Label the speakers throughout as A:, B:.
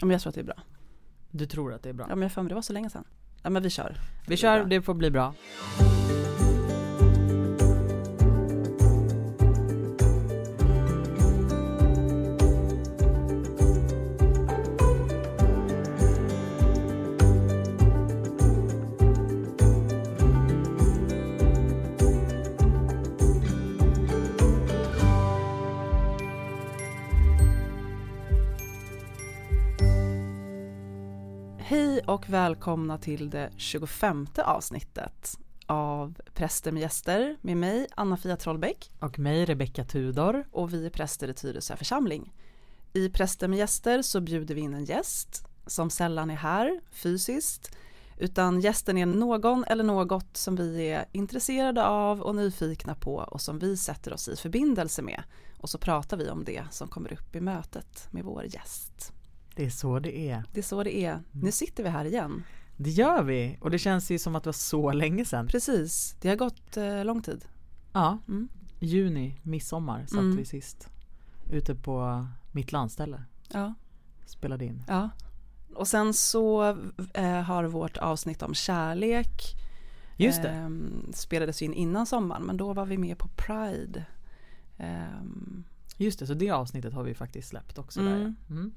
A: Ja, men jag tror att det är bra.
B: Du tror att det är bra?
A: Ja men jag för mig det var så länge sedan. Ja men vi kör.
B: Vi kör, det får bli bra.
A: Och välkomna till det 25 avsnittet av Präster med gäster med mig Anna-Fia Trollbäck
B: Och mig Rebecka Tudor.
A: och vi är präster i Tyresö församling. I Präster med gäster så bjuder vi in en gäst som sällan är här fysiskt utan gästen är någon eller något som vi är intresserade av och nyfikna på och som vi sätter oss i förbindelse med och så pratar vi om det som kommer upp i mötet med vår gäst.
B: Det är så det är.
A: Det är så det är. Nu sitter vi här igen.
B: Det gör vi och det känns ju som att det var så länge sedan.
A: Precis, det har gått eh, lång tid.
B: Ja,
A: Mm.
B: juni, midsommar satt
A: Mm.
B: vi sist. Ute på mitt landställe,
A: Ja,
B: spelade in.
A: ja. Och sen så eh, har vårt avsnitt om kärlek
B: Just det.
A: ehm, spelades in innan sommaren men då var vi med på Pride. Ehm,
B: Just det, så det avsnittet har vi faktiskt släppt också
A: Mm.
B: där. Mm.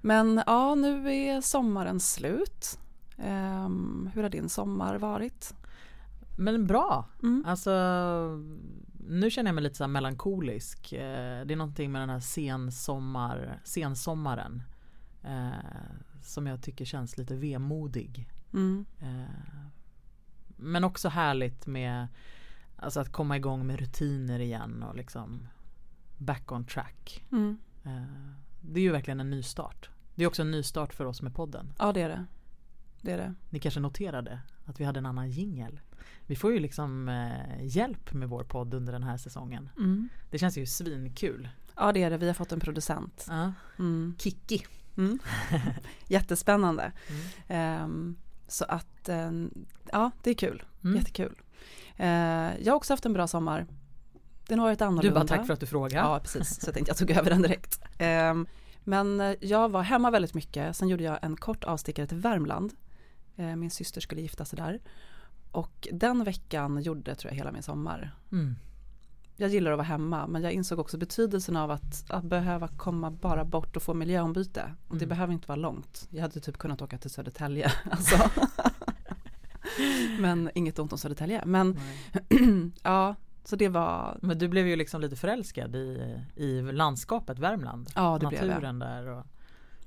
A: Men ja, nu är sommaren slut. Ehm, hur har din sommar varit?
B: Men bra,
A: Mm.
B: alltså nu känner jag mig lite så melankolisk. Eh, Det är någonting med den här sensommar, sensommaren eh, som jag tycker känns lite vemodig.
A: Mm.
B: Eh, Men också härligt med alltså att komma igång med rutiner igen och liksom back on track.
A: Mm.
B: Eh, Det är ju verkligen en ny start. Det är också en ny start för oss med podden.
A: Ja, det är det. Det är det.
B: Ni kanske noterade att vi hade en annan jingel. Vi får ju liksom eh, hjälp med vår podd under den här säsongen.
A: Mm.
B: Det känns ju svinkul.
A: Ja, det är det. Vi har fått en producent.
B: Ja.
A: Mm.
B: Kikki.
A: Mm. Jättespännande. Ehm, så att, ehm, ja, det är kul.
B: Mm.
A: Jättekul. Eh, jag har också haft en bra sommar. Den har varit annorlunda.
B: Du bara tack för att du frågar.
A: Ja, precis. Så jag tänkte jag tog över den direkt. Ehm, men eh, jag var hemma väldigt mycket. Sen gjorde jag en kort avstickare till Värmland. Eh, min syster skulle gifta sig där. Och den veckan gjorde, tror jag, hela min sommar.
B: Mm.
A: Jag gillar att vara hemma, men jag insåg också betydelsen av att, att behöva komma bara bort och få miljöombyte. Och det
B: Mm.
A: behöver inte vara långt. Jag hade typ kunnat åka till Södertälje. Alltså. men inget ont om Södertälje. Men ja, så det var,
B: Men du blev ju liksom lite förälskad i, i landskapet Värmland.
A: ja det blev jag.
B: Naturen där och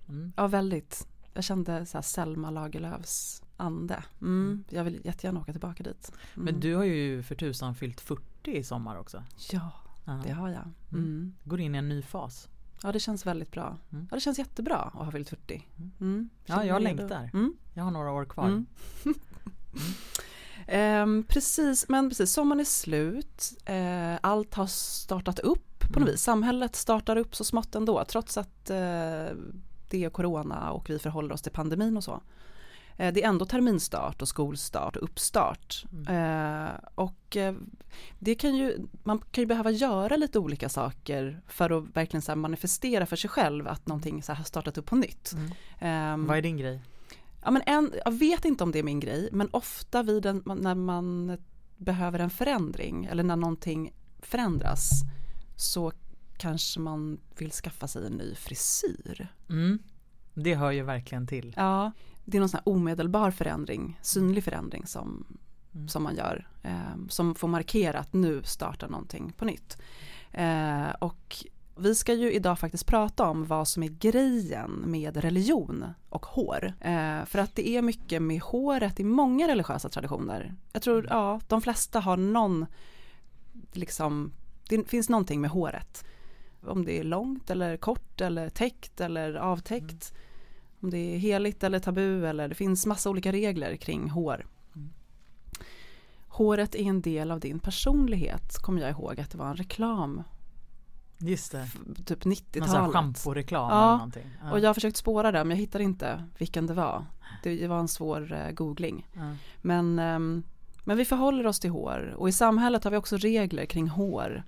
B: mm.
A: Ja, väldigt. Jag kände så här Selma Lagerlöfs ande. Mm, jag vill jättegärna åka tillbaka dit. Mm.
B: Men du har ju för tusan fyllt 40 i sommar också.
A: Ja,
B: Ja.
A: det har jag. Mm.
B: Går in i en ny fas.
A: Ja, det känns väldigt bra.
B: Mm.
A: Ja, det känns jättebra att ha fyllt 40. Mm.
B: Ja, jag längtar.
A: Mm.
B: Jag har några år kvar.
A: Mm. Ehm, precis, men precis, sommaren är slut. Eh, allt har startat upp på något
B: Mm.
A: vis. Samhället startar upp så smått ändå, trots att eh, det är corona och vi förhåller oss till pandemin och så. Eh, det är ändå terminstart och skolstart och uppstart. Eh, och eh, det kan ju, man kan ju behöva göra lite olika saker för att verkligen så manifestera för sig själv att någonting så här har startat upp på nytt.
B: Mm.
A: Ehm,
B: Vad är din grej?
A: Ja, men en, jag vet inte om det är min grej, men ofta vid en, när man behöver en förändring eller när någonting förändras så kanske man vill skaffa sig en ny frisyr.
B: Mm. Det hör ju verkligen till.
A: Ja, det är någon sån här omedelbar förändring, synlig förändring som,
B: Mm.
A: som man gör, eh, som får markera att nu startar någonting på nytt. Eh, och vi ska ju idag faktiskt prata om vad som är grejen med religion och hår. Eh, för att det är mycket med håret i många religiösa traditioner. Jag tror, ja, de flesta har någon, liksom, det finns någonting med håret. Om det är långt eller kort eller täckt eller avtäckt. Om det är heligt eller tabu eller det finns massa olika regler kring hår.
B: Mm.
A: Håret är en del av din personlighet, kommer jag ihåg att det var en reklam,
B: Just det.
A: typ
B: Någon sån här
A: 90-talet.
B: schamporeklam
A: Ja,
B: eller någonting. Ja.
A: Och jag har försökt spåra det men jag hittar inte vilken det var. Det var en svår eh, googling.
B: ja.
A: Men, ehm, men vi förhåller oss till hår och i samhället har vi också regler kring hår.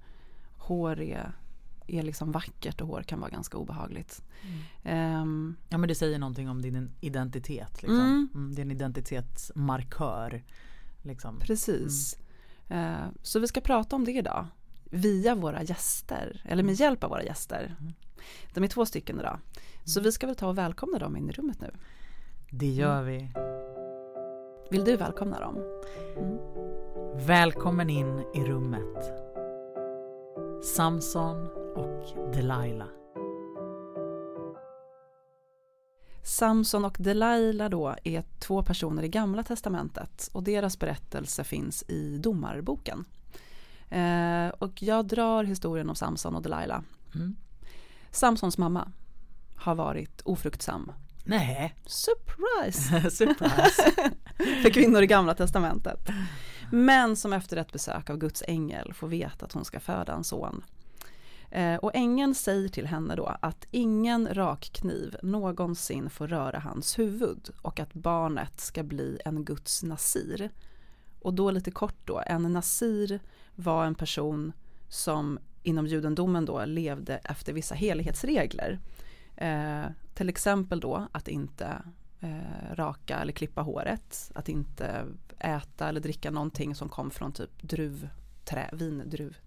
A: Hår är är liksom vackert och hår kan vara ganska obehagligt.
B: Mm.
A: Um,
B: ja men det säger någonting om din identitet. Liksom.
A: Mm.
B: Mm, din identitetsmarkör. Liksom.
A: Precis. Uh, så vi ska prata om det idag. Via våra gäster, eller med hjälp av våra gäster.
B: Mm.
A: De är två stycken idag. Så vi ska väl ta och välkomna dem in i rummet nu.
B: Det gör vi.
A: Vill du välkomna dem?
B: Mm. Välkommen in i rummet. Samson och Delilah.
A: Samson och Delilah då är två personer i Gamla Testamentet och deras berättelse finns i Domarboken. Eh, och jag drar historien om Samson och Delilah.
B: Mm.
A: Samsons mamma har varit ofruktsam.
B: Nej.
A: Surprise!
B: Surprise.
A: För kvinnor i Gamla Testamentet. Men som efter ett besök av Guds ängel får veta att hon ska föda en son. Eh, och ängeln säger till henne då att ingen rakkniv någonsin får röra hans huvud och att barnet ska bli en Guds nasir. Och då lite kort då, en nasir var en person som inom judendomen då levde efter vissa helighetsregler. Eh, till exempel då att inte eh, raka eller klippa håret, att inte äta eller dricka någonting som kom från typ druvträ, vindruv,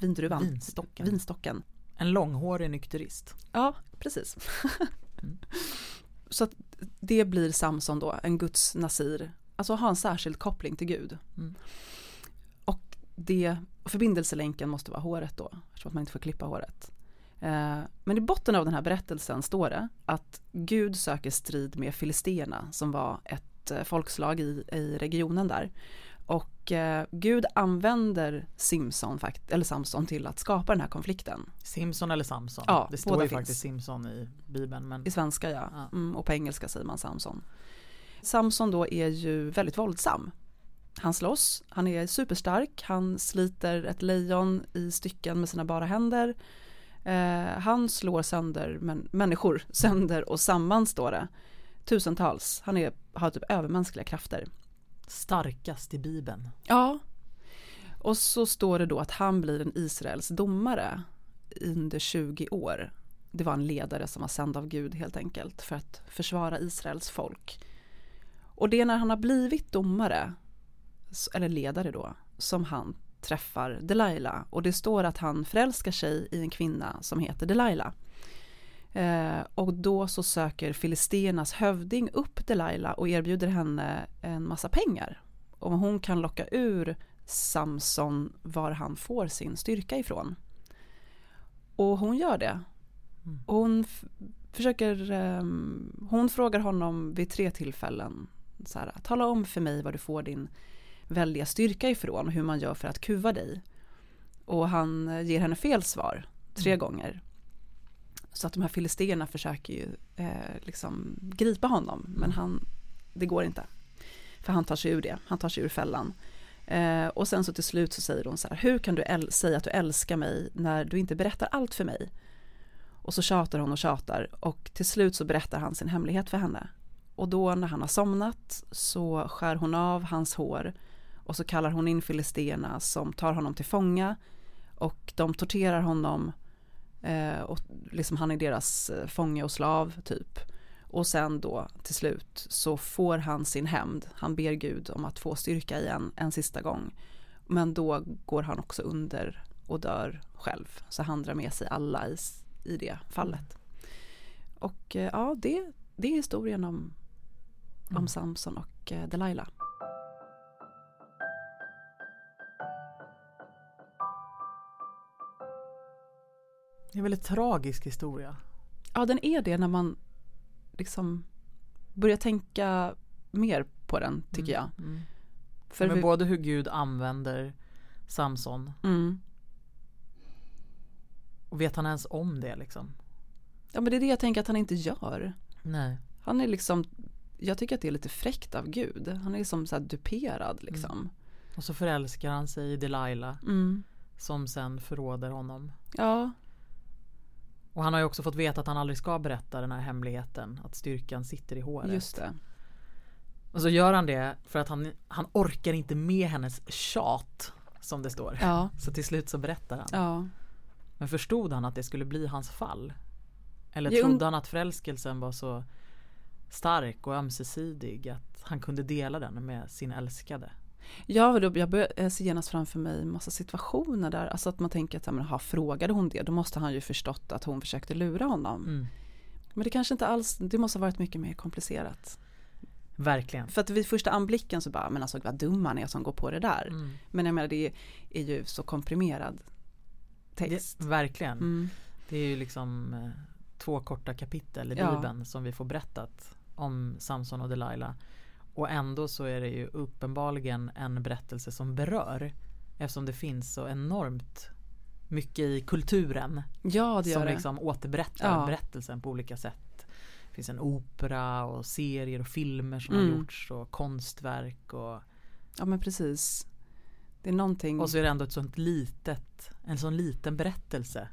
A: vindruvan,
B: Vinstocken.
A: vinstocken.
B: En långhårig nykterist.
A: Ja, precis.
B: Mm.
A: Så det blir Samson då, en Guds nasir, alltså ha en särskild koppling till Gud.
B: Mm.
A: Det, förbindelselänken måste vara håret då, eftersom att man inte får klippa håret. Eh, men i botten av den här berättelsen står det att Gud söker strid med filisterna som var ett eh, folkslag i, i regionen där. Och eh, Gud använder Simson, eller Samson till att skapa den här konflikten.
B: Simson eller Samson?
A: Ja,
B: det står ju faktiskt Simson i Bibeln. Men...
A: I svenska ja,
B: Ja.
A: Mm, och på engelska säger man Samson. Samson då är ju väldigt våldsam. Han slåss, han är superstark, han sliter ett lejon i stycken med sina bara händer. Eh, han slår sönder men, människor sönder och samman står det. Tusentals, han är, har typ övermänskliga krafter.
B: Starkast i Bibeln.
A: Ja. Och så står det då att han blir en Israels domare under 20 år. Det var en ledare som var sänd av Gud helt enkelt för att försvara Israels folk. Och det är när han har blivit domare, eller ledare då, som han träffar Delilah. Och det står att han förälskar sig i en kvinna som heter Delilah. Eh, och då så söker filisternas hövding upp Delilah och erbjuder henne en massa pengar. Om hon kan locka ur Samson var han får sin styrka ifrån. Och hon gör det.
B: Mm.
A: Hon försöker, ehm, hon frågar honom vid tre tillfällen. Så här, Tala om för mig var du får din väldiga styrka ifrån och hur man gör för att kuva dig. Och han ger henne fel svar tre
B: Mm.
A: gånger. Så att de här filisterna försöker ju eh, liksom gripa honom men han, det går inte. För han tar sig ur det, han tar sig ur fällan. Eh, och sen så till slut så säger hon så här, hur kan du säga att du älskar mig när du inte berättar allt för mig? Och så tjatar hon och tjatar och till slut så berättar han sin hemlighet för henne. Och då när han har somnat så skär hon av hans hår och så kallar hon in filisterna som tar honom till fånga och de torterar honom eh, och liksom han är deras eh, fånge och slav typ. Och sen då till slut så får han sin hämnd. Han ber Gud om att få styrka igen en sista gång. Men då går han också under och dör själv. Så han drar med sig alla i, i det fallet. Och eh, ja, det, det är historien om, om
B: Mm.
A: Samson och eh, Delilah.
B: Det är en väldigt tragisk historia.
A: Ja, den är det när man liksom börjar tänka mer på den tycker jag.
B: Mm. Mm.
A: För
B: Men
A: vi,
B: både hur Gud använder Samson
A: mm,
B: och vet han ens om det liksom?
A: ja, men det är det jag tänker att han inte gör.
B: Nej.
A: Han är liksom, jag tycker att det är lite fräckt av Gud. Han är som så här duperad liksom.
B: Och så förälskar han sig i Delilah
A: Mm.
B: som sen förråder honom.
A: Ja,
B: Och han har ju också fått veta att han aldrig ska berätta den här hemligheten. Att styrkan sitter i håret.
A: just det.
B: Och så gör han det för att han, han orkar inte med hennes tjat. Som det står.
A: Ja,
B: Så till slut så berättar han.
A: ja.
B: Men förstod han att det skulle bli hans fall? Eller trodde han att förälskelsen var så stark och ömsesidig att han kunde dela den med sin älskade?
A: Ja, jag jag ser genast framför mig massa situationer där, alltså att man tänker att, men, aha, frågade hon det, då måste han ju förstått att hon försökte lura honom.
B: Mm.
A: Men det kanske inte alls, det måste ha varit mycket mer komplicerat.
B: Verkligen.
A: För att vid första anblicken så bara, men alltså vad dum han är som går på det där.
B: Mm.
A: Men jag menar det är ju så komprimerad
B: Det,
A: text.
B: verkligen.
A: Mm.
B: Det är ju liksom eh, två korta kapitel i
A: Ja.
B: Bibeln som vi får berättat om Samson och Delilah. Och ändå så är det ju uppenbarligen en berättelse som berör. Eftersom det finns så enormt mycket i kulturen
A: Ja, det gör
B: som
A: det.
B: liksom återberättar
A: Ja.
B: berättelsen på olika sätt. Det finns en opera och serier och filmer som
A: Mm.
B: har gjorts och konstverk och,
A: Ja, men precis. Det är någonting.
B: och så är det ändå ett sånt litet, en sån liten berättelse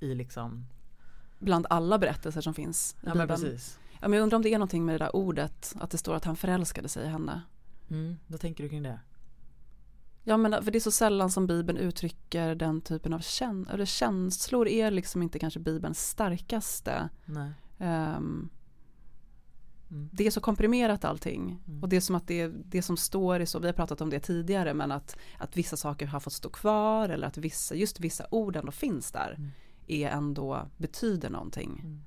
B: i liksom,
A: bland alla berättelser som finns
B: ja men precis.
A: Ja, men jag undrar om det är någonting med det där ordet, att det står att han förälskade sig i henne.
B: Mm, vad tänker du kring det?
A: Ja men för det är så sällan som Bibeln uttrycker den typen av kän eller känslor är liksom inte kanske Bibelns starkaste. Ehm,
B: Mm.
A: det är så komprimerat allting
B: Mm.
A: och det är som att det, det som står är så, vi har pratat om det tidigare men att, att vissa saker har fått stå kvar eller att vissa, just vissa ord ändå finns där
B: Mm.
A: är ändå, betyder någonting.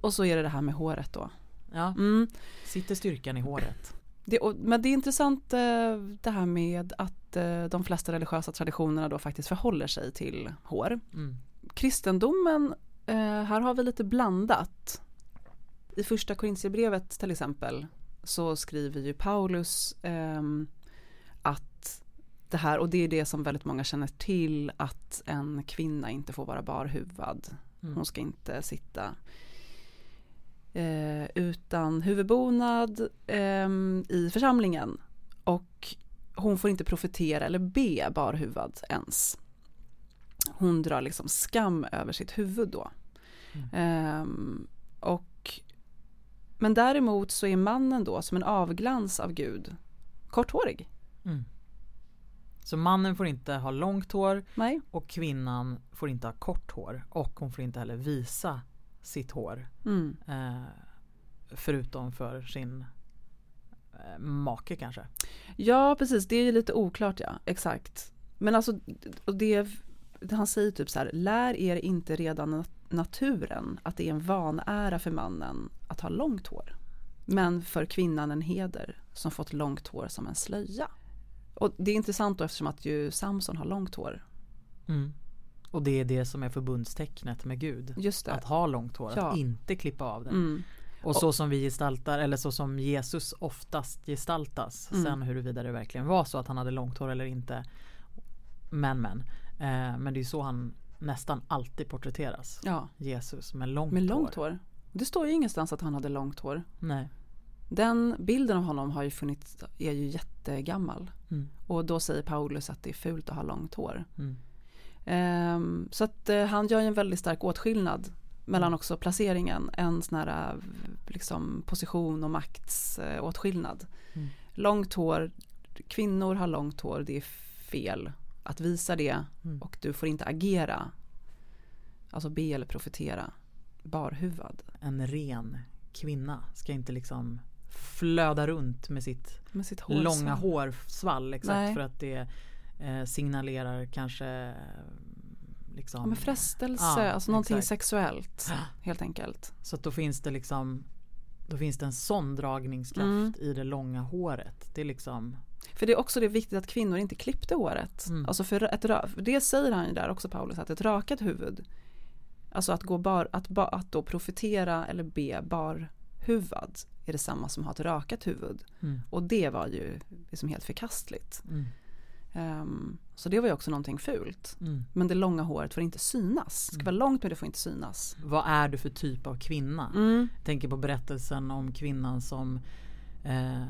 A: Och så är det det här med håret då.
B: Ja,
A: Mm.
B: sitter styrkan i håret?
A: Det, och, men det är intressant eh, det här med att eh, de flesta religiösa traditionerna då faktiskt förhåller sig till hår.
B: Mm.
A: Kristendomen, eh, här har vi lite blandat. I första Korintierbrevet till exempel så skriver ju Paulus ehm, att det här, och det är det som väldigt många känner till, att en kvinna inte får vara barhuvad.
B: Mm.
A: Hon ska inte sitta eh, utan huvudbonad ehm, i församlingen. Och hon får inte profetera eller be barhuvad ens. Hon drar liksom skam över sitt huvud då.
B: Mm.
A: Ehm, och, men däremot så är mannen då som en avglans av Gud korthårig.
B: Mm. Så mannen får inte ha långt hår
A: Nej.
B: och kvinnan får inte ha kort hår och hon får inte heller visa sitt hår
A: Mm.
B: eh, förutom för sin eh, make kanske.
A: Ja, precis. Det är ju lite oklart, ja. Exakt. Men alltså, det, han säger typ så här, lär er inte redan nat- naturen att det är en vanära för mannen att ha långt hår. Men för kvinnan en heder som fått långt hår som en slöja. Och det är intressant då eftersom att ju Samson har långt hår.
B: Mm. Och det är det som är förbundstecknet med Gud. Att ha långt hår,
A: Ja.
B: att inte klippa av det.
A: Mm.
B: Och så som vi gestaltar, eller så som Jesus oftast gestaltas.
A: Mm.
B: Sen huruvida det verkligen var så att han hade långt hår eller inte. Men men. Eh, men det är ju så han nästan alltid porträtteras.
A: Ja,
B: Jesus med långt,
A: med långt hår. Det står ju ingenstans att han hade långt hår.
B: Nej.
A: Den bilden av honom har ju funnits, är ju jättegammal.
B: Mm.
A: Och då säger Paulus att det är fult att ha långt hår.
B: Mm.
A: Ehm, så att eh, han gör ju en väldigt stark åtskillnad mellan
B: Mm.
A: också placeringen, en sån här eh, liksom position och maktsåtskillnad.
B: Mm.
A: Långt hår, kvinnor har långt hår, det är fel att visa det
B: Mm.
A: och du får inte agera, alltså be eller profetera, barhuvad
B: En ren kvinna ska inte liksom flöda runt med sitt
A: med sitt hår.
B: långa hårsvall exakt
A: Nej.
B: för att det eh, signalerar kanske eh, liksom
A: Ja, men frestelse,
B: Ja,
A: alltså någonting
B: exakt.
A: sexuellt
B: Ja.
A: helt enkelt.
B: Så då finns det liksom Då finns det en sån dragningskraft
A: Mm.
B: i det långa håret. Det är liksom
A: För det är också det viktigt att kvinnor inte klippte håret.
B: Mm.
A: Alltså för ett, för det säger han ju där också Paulus, att ett rakat huvud, alltså att, gå bar, att, ba, att då profetera eller be barhuvad är detsamma som att ha ett rakat huvud.
B: mm,
A: Och det var ju liksom helt förkastligt.
B: mm,
A: Ehm, så det var ju också någonting fult.
B: mm.
A: Men det långa håret får inte synas. Det ska
B: Mm.
A: vara långt men det får inte synas.
B: Vad är du för typ av kvinna?
A: Mm.
B: Jag tänker på berättelsen om kvinnan som eh,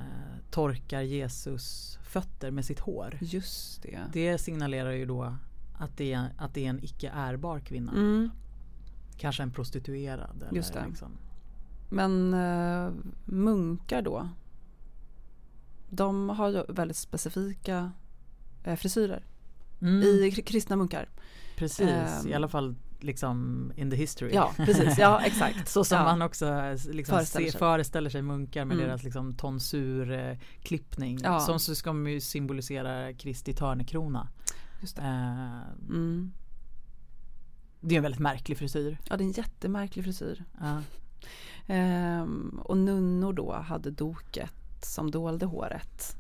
B: torkar Jesus fötter med sitt hår.
A: Just det.
B: Det signalerar ju då att det är, att det är en icke ärbar kvinna.
A: Mm.
B: Kanske en prostituerad. Eller
A: Just det.
B: Liksom.
A: Men eh, munkar då? De har ju väldigt specifika frisyrer
B: Mm,
A: i kri- kristna munkar.
B: Precis, um, i alla fall liksom in the history.
A: Ja, precis, ja exakt.
B: så som
A: ja.
B: man också liksom föreställer, sig. föreställer sig munkar med mm. deras liksom tonsurklippning. Eh, ja. Som så ska man ju symbolisera Kristi törnekrona. Just det. Uh, mm. det är en väldigt märklig frisyr.
A: Ja, det är en jättemärklig frisyr. Ja. Um, och nunnor då hade doket som dolde håret.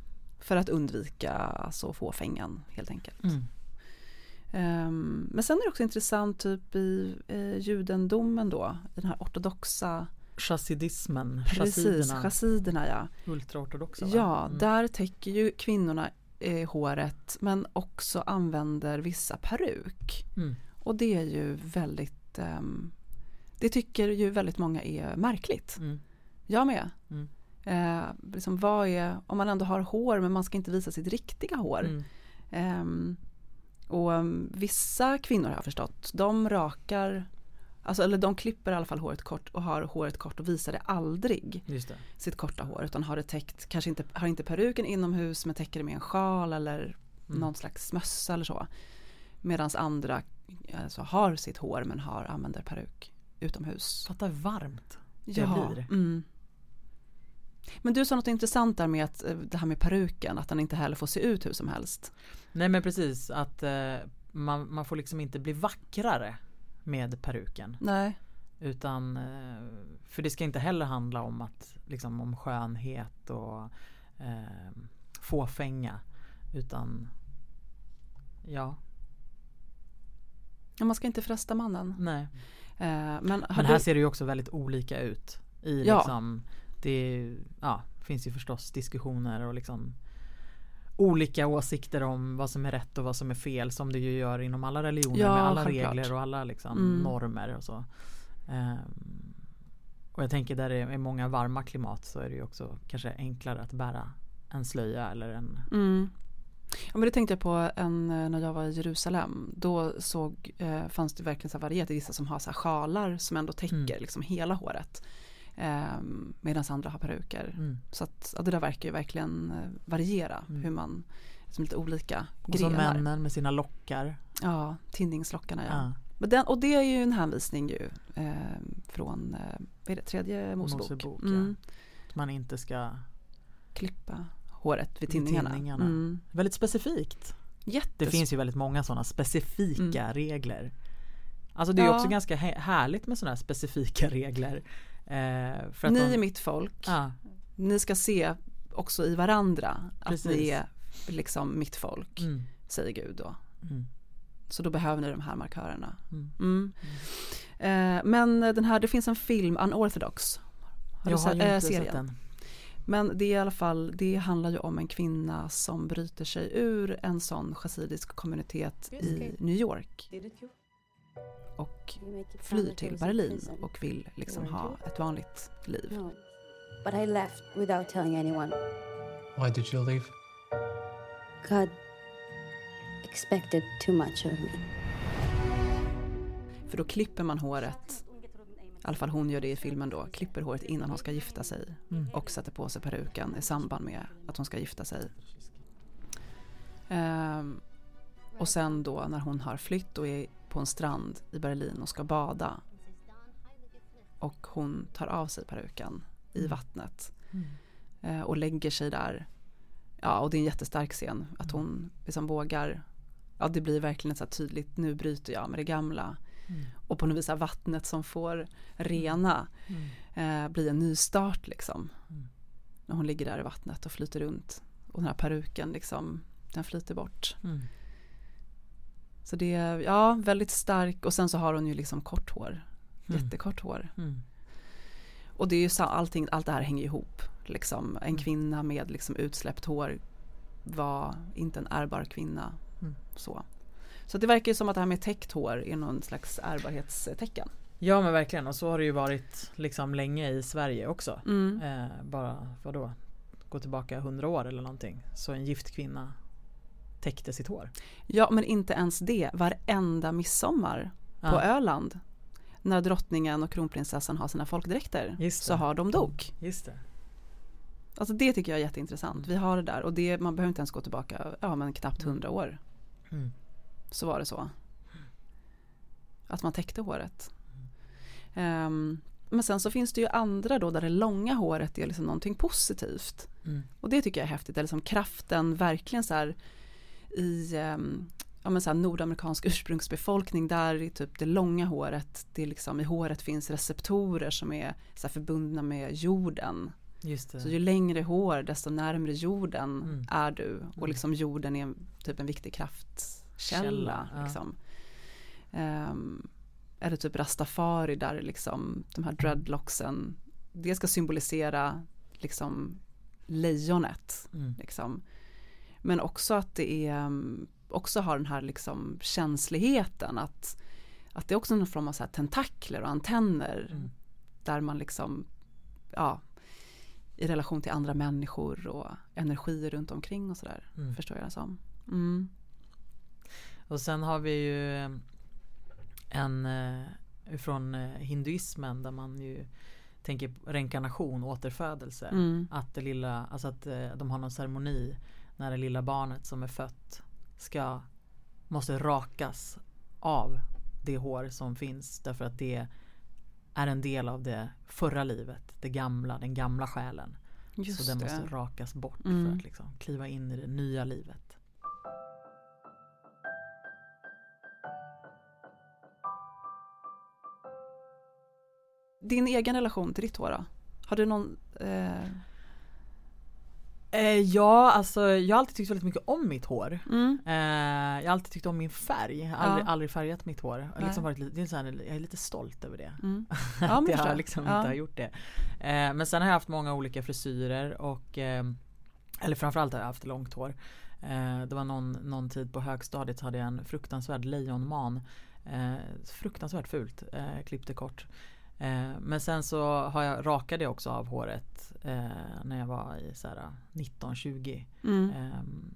A: För att undvika alltså, fåfängan helt enkelt. Mm. Um, men sen är det också intressant typ i eh, judendomen då, i den här ortodoxa
B: Chassidismen,
A: Precis, chassiderna ja.
B: Ultraortodoxa
A: va? Ja, mm. där täcker ju kvinnorna eh, håret men också använder vissa peruk. Mm. Och det är ju väldigt, um, det tycker ju väldigt många är märkligt. Mm. Jag med. Mm. Eh, liksom vad är, om man ändå har hår men man ska inte visa sitt riktiga hår. Eh, och um, vissa kvinnor har jag förstått, de rakar Alltså, eller de klipper i alla fall håret kort och har håret kort och visar det aldrig.
B: Det.
A: Sitt korta hår utan har det täckt, kanske inte, har inte peruken inomhus men täcker det med en sjal eller mm. någon slags mössa eller så. Medan andra alltså, har sitt hår men har, använder peruk utomhus.
B: Fatta varmt
A: det ja, blir. Mm. Men du sa något intressant där med att, eh, det här med peruken, att den inte heller får se ut hur som helst.
B: Nej men precis, att eh, man, man får liksom inte bli vackrare med peruken.
A: Nej.
B: Utan, eh, för det ska inte heller handla om att, liksom om skönhet och eh, fåfänga. Utan, ja.
A: ja. Man ska inte fresta mannen.
B: Nej. Eh, men, men här du... ser det ju också väldigt olika ut. I ja. liksom det ja, finns ju förstås diskussioner och liksom olika åsikter om vad som är rätt och vad som är fel som det ju gör inom alla religioner ja, med alla självklart. regler och alla liksom mm. normer och så. Um, och jag tänker där det är många varma klimat så är det ju också kanske enklare att bära en slöja eller en
A: mm. Ja men det tänkte jag på en, när jag var i Jerusalem. Då såg, eh, fanns det verkligen så varierat. Vissa som har så här sjalar som ändå täcker mm. liksom hela håret. Eh, Medan andra har peruker. Mm. Så att, ja, det där verkar ju verkligen eh, variera mm. hur man, som lite olika
B: och grenar. Och så männen med sina lockar.
A: Ja, tinningslockarna ja. ja. Men den, och det är ju en hänvisning ju eh, från eh, det, tredje Mosebok. Mosebok
B: mm. ja. Att man inte ska
A: klippa håret vid tinningarna. tinningarna. Mm.
B: Väldigt specifikt.
A: Jättes
B: det finns ju väldigt många sådana specifika mm. regler. Alltså det är ja. också ganska härligt med sådana här specifika regler.
A: Eh, för att ni de, är mitt folk. Ah. Ni ska se också i varandra Precis. att ni är liksom mitt folk. Mm. Säger Gud då. Mm. Så då behöver ni de här markörerna. Mm. mm. Eh, men den här, det finns en film, Unorthodox.
B: Har Jag har ju inte serien? sett den.
A: Men det är i alla fall, det handlar ju om en kvinna som bryter sig ur en sån chassidisk kommunitet i New York och flyr till Berlin och vill liksom ha ett vanligt liv. No. But I left without telling anyone. Why did you leave? God expected too much of me. För då klipper man håret, i alla fall hon gör det i filmen då, klipper håret innan hon ska gifta sig mm. och sätter på sig peruken i samband med att hon ska gifta sig. Um, och sen då när hon har flytt och är på en strand i Berlin och ska bada. Och hon tar av sig peruken i mm. vattnet. Mm. Eh, och lägger sig där. Ja, och det är en jättestark scen. Att mm. hon liksom vågar. Ja, det blir verkligen så tydligt. Nu bryter jag med det gamla. Mm. Och på något vis vattnet som får rena. Mm. Eh, blir en ny start liksom. Mm. När hon ligger där i vattnet och flyter runt. Och den här peruken liksom. Den flyter bort. Så det är ja, väldigt stark och sen så har hon ju liksom kort hår. Mm. Jättekort hår. Mm. Och det är ju så, allting, allt det här hänger ihop. Liksom. En mm. kvinna med liksom utsläppt hår var inte en ärbar kvinna. Mm. Så. så det verkar ju som att det här med täckt hår är någon slags ärbarhetstecken.
B: Ja men verkligen och så har det ju varit liksom länge i Sverige också. Mm. Eh, bara vadå? Gå tillbaka hundra år eller någonting. Så en gift kvinna täckte sitt hår.
A: Ja, men inte ens det. Varenda midsommar ja. på Öland när drottningen och kronprinsessan har sina folkdräkter så har de dok.
B: Just det.
A: Alltså det tycker jag är jätteintressant. Vi har det där och det, man behöver inte ens gå tillbaka ja, men knappt hundra år. Mm. Så var det så. att man täckte håret. Um, men sen så finns det ju andra då där det långa håret är liksom någonting positivt.
B: Mm.
A: Och det tycker jag är häftigt, det är liksom kraften verkligen så här i um, ja, men så nordamerikansk ursprungsbefolkning där i typ det långa håret, det är liksom, i håret finns receptorer som är så förbundna med jorden. Så ju längre hår desto närmre jorden
B: Mm.
A: är du och
B: Mm.
A: liksom jorden är typ en viktig kraftkälla.
B: Källa, ja.
A: Liksom. Ehm, eller typ rastafari där liksom de här dreadlocksen, det ska symbolisera liksom lejonet.
B: Mm.
A: Liksom. Men också att det är, um, också har den här liksom känsligheten att, att det är också någon form av så här tentakler och antenner
B: Mm.
A: där man liksom, ja, i relation till andra människor och energier runt omkring och sådär,
B: Mm.
A: förstår jag det som. Mm.
B: Och sen har vi ju eh, en eh, från eh, hinduismen där man ju tänker på reinkarnation, återfödelse.
A: Mm.
B: Att det lilla, alltså att eh, de har någon ceremoni när det lilla barnet som är fött ska, måste rakas av det hår som finns därför att det är en del av det förra livet, det gamla, den gamla själen.
A: Just
B: så den
A: det.
B: måste rakas bort för
A: Mm.
B: att liksom kliva in i det nya livet.
A: Din egen relation till ditt hår då? Har du någon, eh,
B: Eh, ja, alltså jag har alltid tyckt väldigt mycket om mitt hår.
A: mm,
B: Eh, jag har alltid tyckt om min färg. Jag har aldrig,
A: Ja.
B: aldrig färgat mitt hår. Jag, liksom varit det är så här, jag är lite stolt över det.
A: mm.
B: att
A: men
B: jag liksom
A: Ja.
B: inte har gjort det. Eh, men sen har jag haft många olika frisyrer och eh, Eller framförallt har jag haft långt hår. Eh, det var någon, någon tid på högstadiet så hade jag en fruktansvärd lejonman. Eh, fruktansvärt fult. Klippte kort. Eh, men sen så har jag rakade också av håret eh, när jag var i så här 19-20.
A: Mm.
B: Um,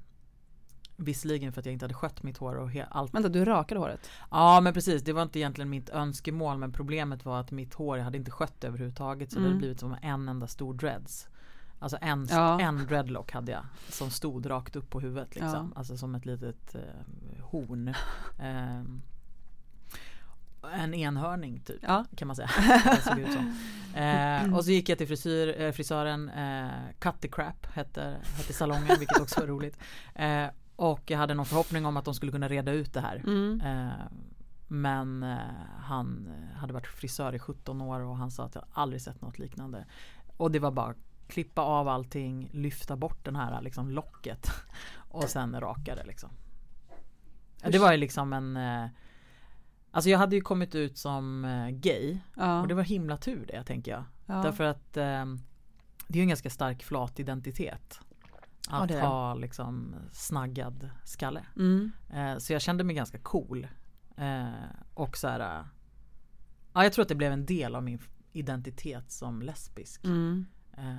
B: visserligen för att jag inte hade skött mitt hår och allt.
A: Vänta, du rakade håret?
B: Ja men precis, det var inte egentligen mitt önskemål men problemet var att mitt hår, jag hade inte skött det överhuvudtaget så det
A: Mm.
B: hade blivit som en enda stor dreads. Alltså en,
A: Ja.
B: en dreadlock hade jag som stod rakt upp på huvudet liksom.
A: Ja.
B: Alltså som ett litet eh, horn. Ehm, en enhörning typ
A: Ja.
B: kan man säga. Eh, och så gick jag till frisyr, eh, frisören, eh, Cut the Crap hette, hette salongen vilket också var roligt. Eh, och jag hade någon förhoppning om att de skulle kunna reda ut det här.
A: Mm.
B: Eh, men eh, han hade varit frisör i 17 år och han sa att jag aldrig sett något liknande. Och det var bara klippa av allting, lyfta bort den här liksom locket och sen raka det liksom. Det var ju liksom en eh, Alltså jag hade ju kommit ut som eh, gay
A: Ja.
B: och det var himla tur det tänker jag.
A: ja.
B: Därför att eh, det är ju en ganska stark flat identitet.
A: Ja,
B: Att
A: det.
B: ha liksom snaggad skalle.
A: Mm.
B: Eh, så jag kände mig ganska cool. Eh, och så här. eh, Ja jag tror att det blev en del av min identitet som lesbisk.
A: Mm.
B: Eh,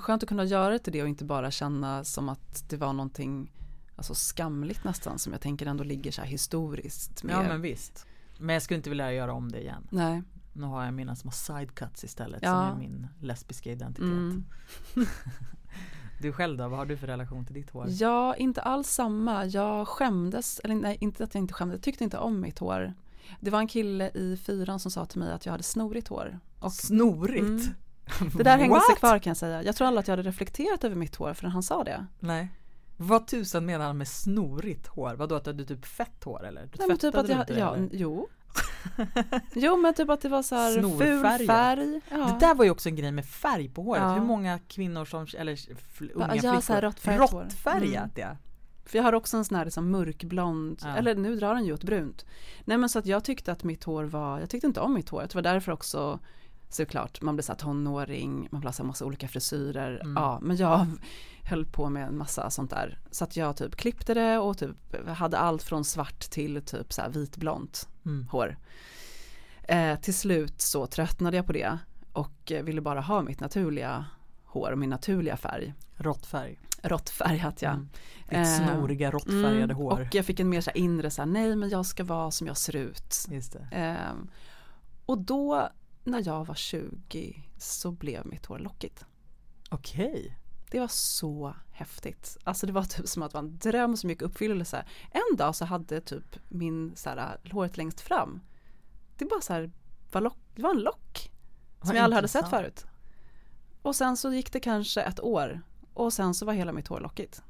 A: Skönt att kunna göra det till det och inte bara känna som att det var någonting alltså skamligt nästan som jag tänker ändå ligger så här historiskt. Med,
B: ja men visst. Men jag skulle inte vilja göra om det igen.
A: Nej.
B: Nu har jag mina små sidecuts istället
A: Ja.
B: som är min lesbiska identitet.
A: Mm.
B: Du själv då, vad har du för relation till ditt hår?
A: Ja, inte alls samma. Jag skämdes, eller nej, inte att jag inte skämdes, jag tyckte inte om mitt hår. Det var en kille i fyran som sa till mig att jag hade snorigt hår. Och
B: Snorigt?
A: Mm. det där hängde sig kvar kan jag säga. Jag tror aldrig att jag hade reflekterat över mitt hår förrän han sa det.
B: Nej. Vad tusan menar han med snorigt hår? Vadå att du hade typ fett hår eller? Du
A: Nej, men typ att jag, ja,
B: eller?
A: jo. jo men typ att det var så här ful färg. Ja.
B: Det där var ju också en grej med färg på håret.
A: Ja.
B: Hur många kvinnor som, eller unga
A: ja,
B: flickor.
A: så här råttfärgat.
B: Råttfärgat ja.
A: För jag har också en sån här liksom mörkblond,
B: Ja.
A: eller nu drar den ju åt brunt. Nej men så att jag tyckte att mitt hår var, jag tyckte inte om mitt hår. Det var därför också såklart, man blir så här tonåring, man ha så här massa olika frisyrer.
B: Mm.
A: Ja, men jag höll på med en massa sånt där. Så att jag typ klippte det och typ hade allt från svart till typ så här vitblont
B: Mm.
A: hår. Eh, till slut så tröttnade jag på det och eh, ville bara ha mitt naturliga hår och min naturliga färg.
B: Råttfärg.
A: Råttfärgat ja.
B: Mm. Ditt
A: Eh,
B: snoriga råttfärgade
A: Mm,
B: hår.
A: Och jag fick en mer så här inre så här, nej men jag ska vara som jag ser ut. Ehm, och då när jag var 20 så blev mitt hår lockigt.
B: Okej.
A: Det var så häftigt. Alltså det var typ som att det var en dröm som gick i uppfyllelse. En dag så hade typ min så här, håret längst fram. Det bara så här, var, lock, det var en lock. Som
B: Vad
A: jag aldrig hade sett förut. Och sen så gick det kanske ett år. Och sen så var hela mitt hår lockigt.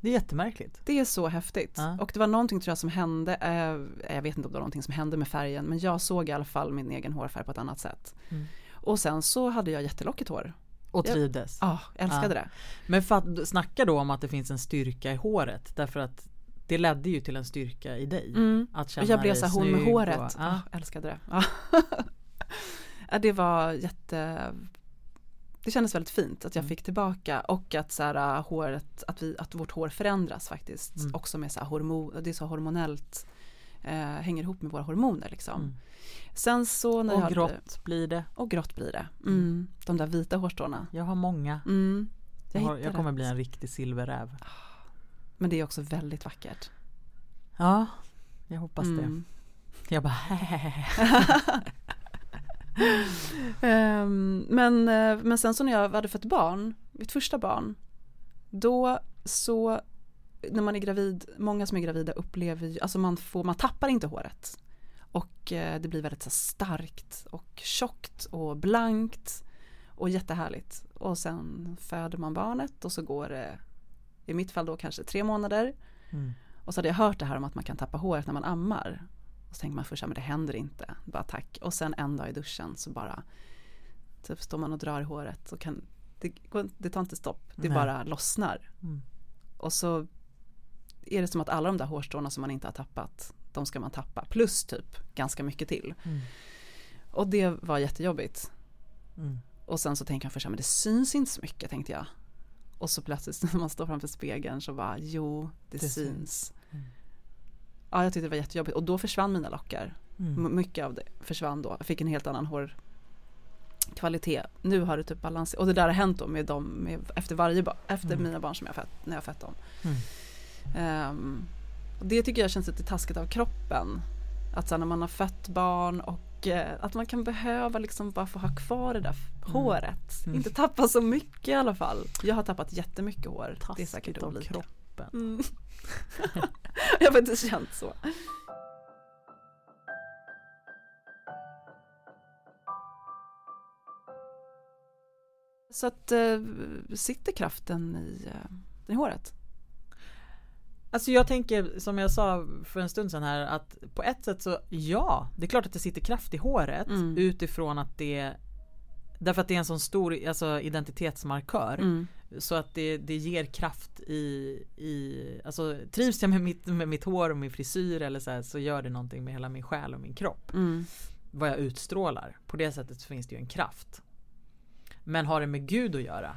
B: Det är jättemärkligt.
A: Det är så häftigt.
B: Ja.
A: Och det var någonting tror jag som hände, eh, jag vet inte om det var någonting som hände med färgen, men jag såg i alla fall min egen hårfärg på ett annat sätt.
B: Mm.
A: Och sen så hade jag jättelockigt hår.
B: Och trivdes.
A: Ja, älskade
B: Ja.
A: det.
B: Men för att snacka då om att det finns en styrka i håret därför att det ledde ju till en styrka i dig.
A: Mm.
B: Att känna
A: jag blev så hon med håret.
B: Och,
A: Ja.
B: ja.
A: älskade det. Ja. det var jätte det kändes väldigt fint att jag
B: Mm.
A: fick tillbaka och att så här, håret, att, vi, att vårt hår förändras faktiskt.
B: Mm.
A: Också med så här hormon, det är så hormonellt, eh, hänger ihop med våra hormoner liksom.
B: Mm.
A: Sen så när jag
B: Och
A: hade-
B: grått blir det.
A: Och grått blir det. Mm. De där vita hårstråna.
B: Jag har många.
A: Mm.
B: Jag, har,
A: hittade
B: jag kommer
A: rätt.
B: bli en riktig silverräv.
A: Men det är också väldigt vackert.
B: Ja, jag hoppas
A: Mm.
B: det. Jag bara
A: Ehm, men, eh, men sen så när jag hade fött barn, mitt första barn, då så när man är gravid, många som är gravida upplever ju, alltså man får, man tappar inte håret. Och eh, det blir väldigt så starkt och tjockt och blankt och jättehärligt. Och sen föder man barnet och så går det, i mitt fall då kanske tre månader.
B: mm.
A: Och så hade jag hört det här om att man kan tappa håret när man ammar. Och så tänker man först, ja, men det händer inte, bara tack. Och sen en dag i duschen så bara typ står man och drar i håret och kan, det, det tar inte stopp, det
B: Nej.
A: bara lossnar.
B: Mm.
A: Och så är det som att alla de där hårstråna som man inte har tappat, de ska man tappa. Plus typ ganska mycket till.
B: Mm.
A: Och det var jättejobbigt.
B: Mm.
A: Och sen så tänker jag först, men det syns inte så mycket tänkte jag. Och så plötsligt när man står framför spegeln så bara, jo, det,
B: Det syns.
A: syns.
B: Mm.
A: Ja, jag tyckte det var jättejobbigt och då försvann mina lockar.
B: Mm.
A: Mycket av det försvann då. Jag fick en helt annan hårkvalitet. Nu har det typ balanserat. Och det där har hänt då med dem, med, efter varje efter
B: Mm.
A: mina barn som jag fött, när jag fött dem.
B: Mm.
A: Ehm, och det tycker jag känns lite taskigt av kroppen. Att sen när man har fött barn och eh, att man kan behöva liksom bara få ha kvar det där
B: Mm.
A: håret.
B: Mm.
A: Inte tappa så mycket i alla fall. Jag har tappat jättemycket hår. det är säkert
B: Taskigt av kroppen.
A: Mm. jag har faktiskt känt så. Så att eh, sitter kraften i, eh, i håret?
B: Alltså jag tänker som jag sa för en stund sedan här att på ett sätt så ja, det är klart att det sitter kraft i håret
A: Mm.
B: utifrån att det Därför att det är en sån stor alltså, identitetsmarkör
A: Mm.
B: så att det, det ger kraft i, i Alltså trivs jag med mitt, med mitt hår och min frisyr eller så här, så gör det någonting med hela min själ och min kropp
A: Mm.
B: Vad jag utstrålar På det sättet så finns det ju en kraft Men har det med Gud att göra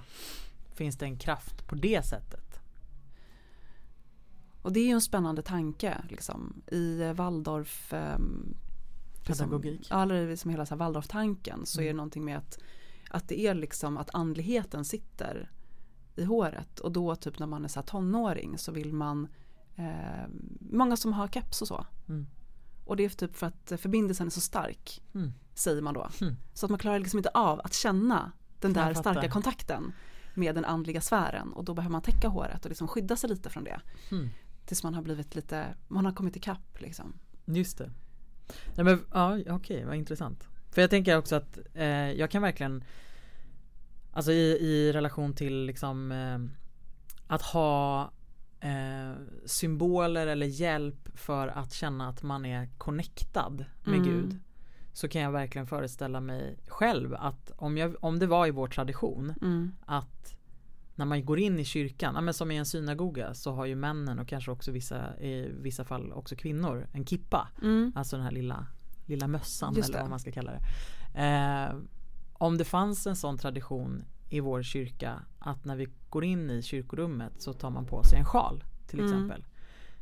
B: Finns det en kraft på det sättet?
A: Och det är ju en spännande tanke liksom i eh, Waldorf liksom-
B: Pedagogik.
A: Eller liksom hela så Waldorf-tanken så är det
B: Mm.
A: någonting med att, att det är liksom att andligheten sitter i håret och då typ när man är så tonåring så vill man eh, många som har keps och så
B: Mm.
A: och det är typ för att förbindelsen är så stark
B: Mm.
A: säger man då
B: Mm.
A: så att man klarar liksom inte av att känna den där starka kontakten med den andliga sfären och då behöver man täcka håret och liksom skydda sig lite från det
B: Mm.
A: Tills man har blivit lite, man har kommit ikapp liksom.
B: Just det. Nej, men, ja, okej, vad intressant. För jag tänker också att eh, jag kan verkligen Alltså i, i relation till liksom eh, Att ha eh, Symboler eller hjälp för att känna att man är connectad med
A: Mm.
B: Gud Så kan jag verkligen föreställa mig själv att om, jag, om det var i vår tradition
A: Mm.
B: att när man går in i kyrkan, ja, som i en synagoga så har ju männen och kanske också vissa i vissa fall också kvinnor en kippa.
A: Mm.
B: Alltså den här lilla, lilla mössan eller vad man ska kalla det. Eh, om det fanns en sån tradition i vår kyrka att när vi går in i kyrkorummet så tar man på sig en sjal till
A: Mm.
B: exempel.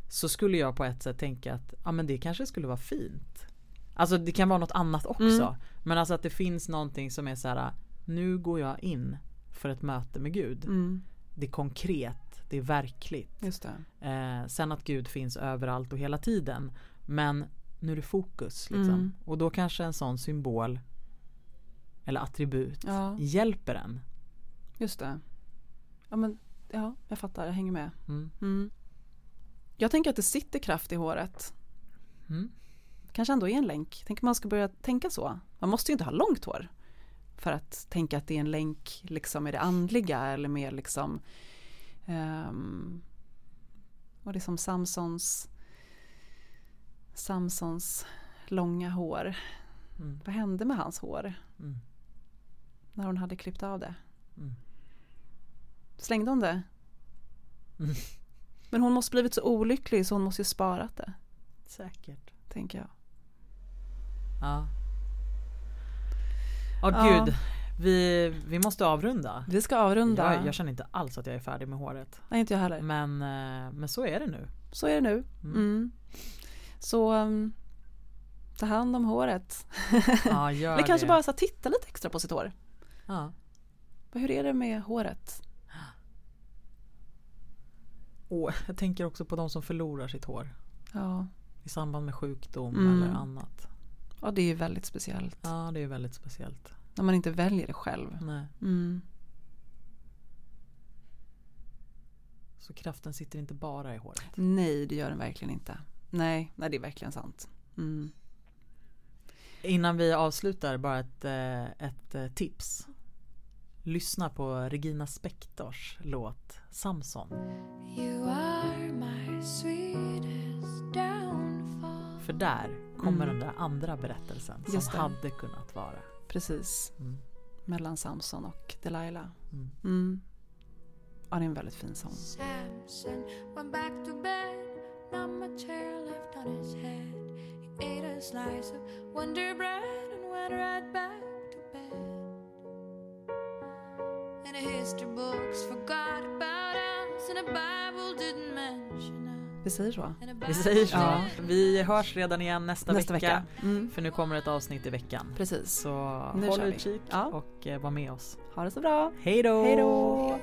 B: Så skulle jag på ett sätt tänka att ja, men det kanske skulle vara fint. Alltså det kan vara något annat också.
A: Mm.
B: Men alltså att det finns någonting som är så här. Nu går jag in för ett möte med Gud.
A: Mm.
B: Det är konkret, det är verkligt.
A: Just det.
B: Eh, sen att Gud finns överallt och hela tiden. Men nu är det fokus liksom.
A: Mm.
B: Och då kanske en sån symbol eller attribut
A: Ja.
B: hjälper en.
A: Just det. Ja men, ja, jag fattar, jag hänger med.
B: Mm.
A: Mm. Jag tänker att det sitter kraft i håret.
B: Mm.
A: Kanske ändå är en länk. Tänk om man ska börja tänka så. Man måste ju inte ha långt hår. För att tänka att det är en länk liksom med det andliga eller med liksom um, och det är som Samsons Samsons långa hår.
B: Mm.
A: Vad hände med hans hår
B: Mm.
A: när hon hade klippt av det?
B: Mm.
A: Slängde hon det?
B: Mm.
A: Men hon måste blivit så olycklig så hon måste ju sparat det,
B: Säkert.
A: tänker jag.
B: Ja. Åh
A: Ja.
B: gud. Vi, vi måste avrunda.
A: Vi ska avrunda.
B: Jag, jag känner inte alls att jag är färdig med håret.
A: Nej, inte jag heller.
B: Men, eh, men så är det nu.
A: Så är det nu.
B: Mm.
A: Mm. Så um, ta hand om håret.
B: Ja, gör
A: Eller kanske
B: det.
A: bara så titta lite extra på sitt hår.
B: Ja.
A: Hur är det med håret?
B: Och jag tänker också på de som förlorar sitt hår.
A: Ja,
B: I samband med sjukdom
A: Mm.
B: eller annat.
A: Ja det är ju väldigt speciellt.
B: Ja, det är väldigt speciellt.
A: När man inte väljer det själv.
B: Nej.
A: Mm.
B: Så kraften sitter inte bara i håret.
A: Nej, det gör den verkligen inte. Nej, nej det är verkligen sant. Mm.
B: Innan vi avslutar bara ett, eh, ett eh, tips. Lyssna på Regina Spektors låt Samson.
C: You are my sweetest downfall.
B: För där kommer
A: Mm.
B: den där andra berättelsen som
A: Just det.
B: hade kunnat vara.
A: Precis,
B: Mm.
A: mellan Samson och Delilah.
B: Mm.
A: Mm. Ja, det är en väldigt fin sång.
C: Samson went back to bed, not much hair left on his head. He ate a slice of Wonder Bread and went right back to bed. And the history books forgot about us, and the Bible didn't mention.
A: Vi säger så.
B: Vi säger så.
A: Ja.
B: Vi hörs redan igen nästa,
A: Nästa
B: vecka.
A: vecka. Mm.
B: För nu kommer ett avsnitt i veckan.
A: Precis.
B: Så
A: Nu
B: håll utkik
A: Ja.
B: och eh, var med oss.
A: Ha det så bra.
B: Hej då!
A: Hej då!